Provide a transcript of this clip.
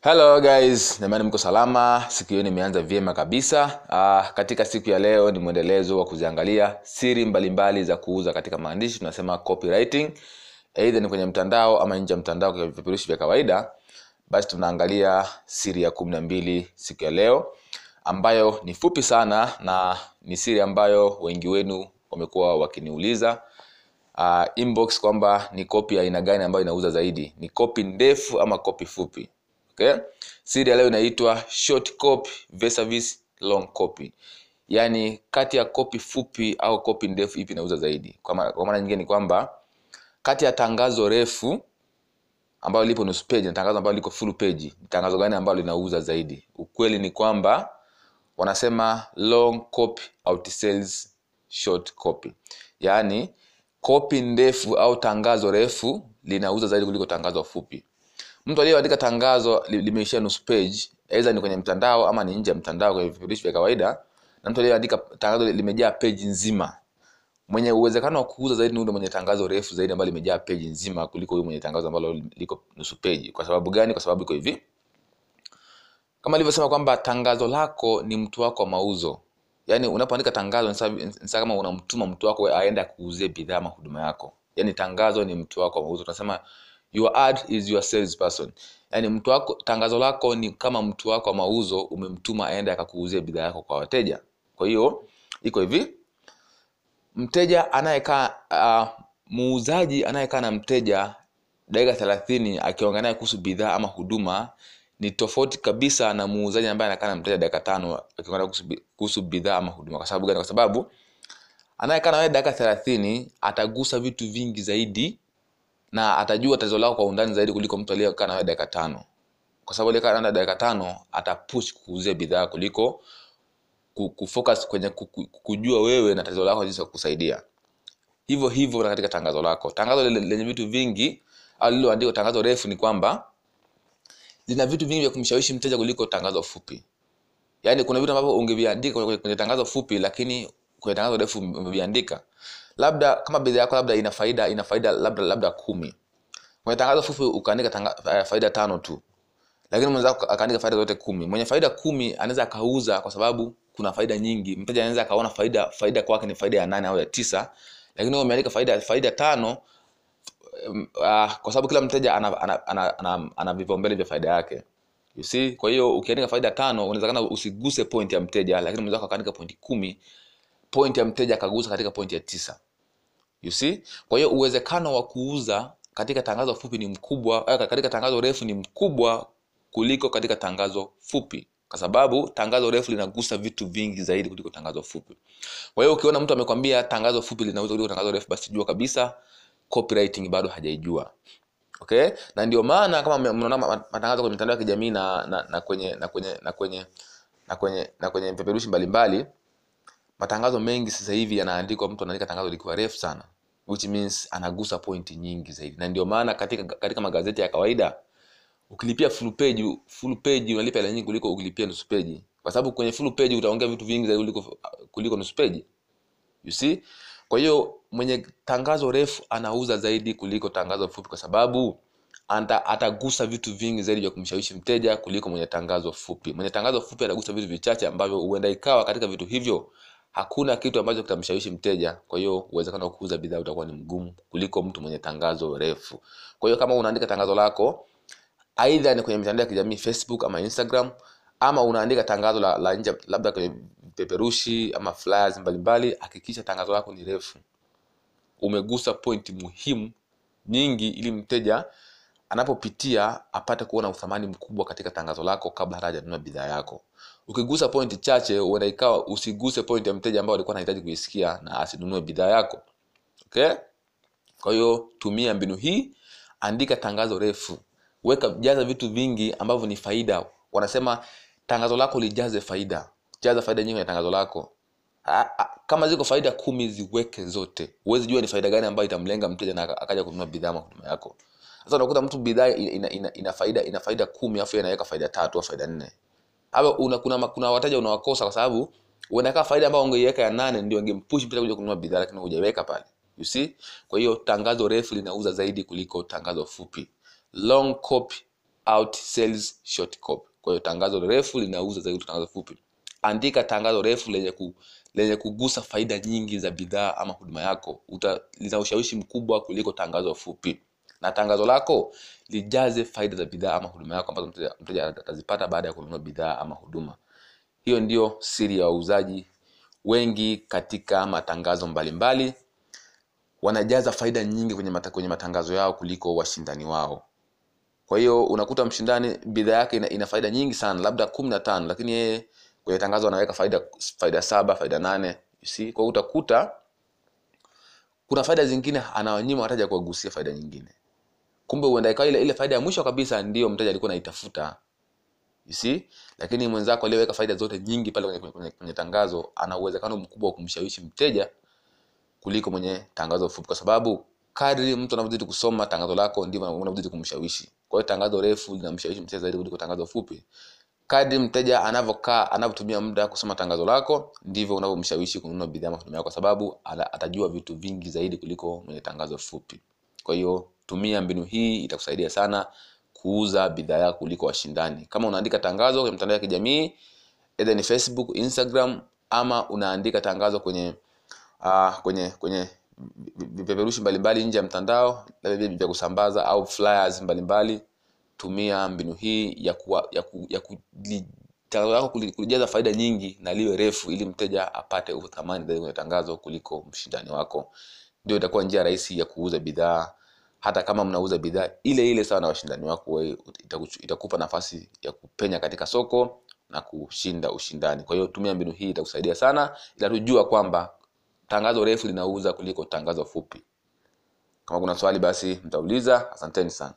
hello guys. Namani mko salama. Siku hiyo nimeanza vyema kabisa. Uh, katika siku ya leo ni mwendelezo wa kuziangalia siri mbalimbali mbali za kuuza katika maandishi. Tunasema copywriting. Eidha ni kwenye mtandao ama nje ya mtandao kwa vipeperushi vya kawaida basi tunaangalia siri ya kumi na mbili siku ya leo ambayo ni fupi sana na ni siri ambayo wengi wenu wamekuwa wakiniuliza. Uh, inbox kwamba ni kopi aina gani ambayo inauza zaidi. Ni kopi ndefu ama kopi fupi okay? siri ya leo inaitwa short copy versus long copy. Yaani kati ya kopi fupi au kopi ndefu ipi inauza zaidi? Kwa maana nyingine ni kwamba kati ya tangazo refu ambalo lipo nusu page na tangazo ambalo liko full page ni tangazo gani ambalo linauza zaidi? Ukweli ni kwamba wanasema long copy outsells short copy. Yaani kopi ndefu au tangazo refu linauza zaidi kuliko tangazo fupi mtu aliyeandika tangazo li- limeishia nusu page aidha ni kwenye mtandao ama ni nje ya mtandao kwenye vifurushi vya kawaida na mtu aliyeandika tangazo limejaa page nzima. Mwenye uwezekano wa kuuza zaidi ni yule mwenye tangazo refu zaidi ambalo limejaa page nzima kuliko yule mwenye tangazo ambalo liko nusu page. Kwa sababu gani? Kwa sababu iko hivi. Kama alivyosema kwamba tangazo lako ni mtu wako wa mauzo. Yaani unapoandika tangazo ni sawa- kama unamtuma mtu wako aende akuuzie bidhaa ama huduma yako. Yaani tangazo ni mtu wako wa mauzo. Tunasema your ad is your sales person yaani mtu wako tangazo lako ni kama mtu wako wa mauzo umemtuma aende akakuuzia bidhaa yako kwa wateja. Kwa hiyo iko hivi. Mteja anayekaa uh, muuzaji anayekaa na mteja dakika thelathini akiongea naye kuhusu bidhaa ama huduma ni tofauti kabisa na muuzaji ambaye anakaa na mteja dakika tano akiongea kuhusu kuhusu bidhaa ama huduma. Kwa sababu gani? Kwa sababu anayekaa na wewe dakika thelathini atagusa vitu vingi zaidi na atajua tatizo lako kwa undani zaidi kuliko mtu aliyekaa na dakika tano. Kwa sababu aliyekaa na dakika tano atapush kuuzia bidhaa kuliko kufocus kwenye ku- ku- kujua wewe na tatizo lako jinsi ya kukusaidia. Hivyo hivyo na katika tangazo lako. Tangazo lenye vitu vingi au lililoandikwa tangazo refu ni kwamba lina vitu vingi vya kumshawishi mteja kuliko tangazo fupi. Yaani kuna vitu ambavyo ungeviandika kwenye tangazo fupi lakini kwenye tangazo refu umeviandika labda kama bidhaa yako labda ina faida ina faida labda labda kumi. Kwenye tangazo fupi ukaandika tanga, eh, faida tano tu. Lakini mwenzako akaandika faida zote kumi. Mwenye faida kumi anaweza akauza kwa sababu kuna faida nyingi. Mteja anaweza akaona faida faida kwake ni faida ya nane au ya tisa. Lakini umeandika faida faida tano uh, kwa sababu kila mteja ana, ana, ana, ana, ana vipaumbele vya faida yake. You see? Kwa hiyo ukiandika faida tano unawezekana usiguse point ya mteja lakini mwenzako akaandika point kumi point ya mteja akagusa katika point ya tisa you see? Kwa hiyo uwezekano wa kuuza katika tangazo fupi ni mkubwa eh, katika tangazo refu ni mkubwa kuliko katika tangazo fupi. Kwa sababu tangazo refu linagusa vitu vingi zaidi kuliko tangazo fupi. Kwa hiyo ukiona mtu amekwambia tangazo fupi linauza kuliko tangazo refu basi jua kabisa copywriting bado hajaijua. Okay? Na ndio maana kama mnaona matangazo kwenye mitandao ya kijamii na, na, na kwenye na kwenye na kwenye na kwenye na kwenye peperushi mbalimbali matangazo mengi sasa hivi yanaandikwa mtu anaandika tangazo likiwa refu sana which means anagusa point nyingi zaidi. Na ndio maana katika katika magazeti ya kawaida ukilipia full page full page unalipa hela nyingi kuliko ukilipia nusu page. Kwa sababu kwenye full page utaongea vitu vingi zaidi kuliko kuliko nusu page. You see? Kwa hiyo mwenye tangazo refu anauza zaidi kuliko tangazo fupi kwa sababu anta, atagusa vitu vingi zaidi vya kumshawishi mteja kuliko mwenye tangazo fupi. Mwenye tangazo fupi atagusa vitu vichache ambavyo huenda ikawa katika vitu hivyo hakuna kitu ambacho kitamshawishi mteja kwa hiyo uwezekano wa kuuza bidhaa utakuwa ni mgumu kuliko mtu mwenye tangazo refu. Kwa hiyo kama unaandika tangazo lako aidha ni kwenye mitandao ya kijamii facebook ama instagram ama unaandika tangazo la, la nje labda kwenye peperushi ama flyers mbalimbali hakikisha tangazo lako ni refu. Umegusa pointi muhimu nyingi ili mteja anapopitia apate kuona uthamani mkubwa katika tangazo lako kabla hata hajanunua bidhaa yako ukigusa point chache huenda ikawa usiguse point ya mteja ambao alikuwa anahitaji kuisikia na asinunue bidhaa yako. Okay? Kwa hiyo tumia mbinu hii andika tangazo refu. Weka jaza vitu vingi ambavyo ni faida. Wanasema tangazo lako lijaze faida. Jaza faida nyingi kwenye tangazo lako. A- a- kama ziko faida kumi ziweke zote. Huwezi jua ni faida gani ambayo itamlenga mteja na akaja kununua bidhaa ama huduma yako. Sasa unakuta mtu bidhaa ina, ina, ina, ina faida ina faida kumi afu inaweka faida tatu au faida nne hapa una, kuna, kuna wateja unawakosa kwa sababu unakaa faida ambayo ungeiweka ya nane ndio ingempush mteja kuja kununua bidhaa lakini hujaiweka pale. You see? Kwa hiyo tangazo refu linauza zaidi kuliko tangazo fupi. Long copy out sales short copy. Kwa hiyo tangazo refu linauza zaidi kuliko tangazo fupi. Andika tangazo refu lenye ku, lenye kugusa faida nyingi za bidhaa ama huduma yako. Uta, lina ushawishi mkubwa kuliko tangazo fupi na tangazo lako lijaze faida za bidhaa ama huduma yako ambazo mteja, atazipata baada ya kununua bidhaa ama huduma. Hiyo ndio siri ya wauzaji wengi katika matangazo mbalimbali. Mbali. wanajaza faida nyingi kwenye, mata, kwenye matangazo yao kuliko washindani wao. Kwa hiyo unakuta mshindani bidhaa yake ina, ina faida nyingi sana labda kumi na tano lakini yeye kwenye tangazo anaweka faida faida saba faida nane. Si kwa utakuta kuna faida zingine anawanyima wataja kuwagusia faida nyingine kumbe huenda ikawa ile, ile faida ya mwisho kabisa ndio mteja alikuwa anaitafuta. You see? Lakini mwenzako aliyeweka faida zote nyingi pale kwenye, kwenye, kwenye tangazo ana uwezekano mkubwa wa kumshawishi mteja kuliko mwenye tangazo fupi. Kwa sababu kadri mtu anavyozidi kusoma tangazo lako ndivyo unavyozidi kumshawishi. Kwa hiyo tangazo refu linamshawishi mteja zaidi kuliko tangazo fupi. Kadri mteja anavyokaa anavyotumia muda kusoma tangazo lako ndivyo unavyomshawishi kununua bidhaa kwa sababu atajua vitu vingi zaidi kuliko mwenye tangazo fupi. Kwa hiyo tumia mbinu hii itakusaidia sana kuuza bidhaa yako kuliko washindani. Kama unaandika tangazo kwenye mtandao ya kijamii either ni facebook instagram ama unaandika tangazo kwenye uh, kwenye kwenye vipeperushi mbalimbali nje ya mtandao labda vya kusambaza au flyers mbalimbali tumia mbinu hii ya kuwa, ya ku, ya ku, tangazo lako kuli- kulijaza faida nyingi na liwe refu ili mteja apate uthamani zaidi kwenye tangazo kuliko mshindani wako. Ndio itakuwa njia rahisi ya kuuza bidhaa hata kama mnauza bidhaa ile ile sawa na washindani wako wewe itakupa nafasi ya kupenya katika soko na kushinda ushindani. Kwa hiyo tumia mbinu hii itakusaidia sana ila tujua kwamba tangazo refu linauza kuliko tangazo fupi. Kama kuna swali basi mtauliza. Asanteni sana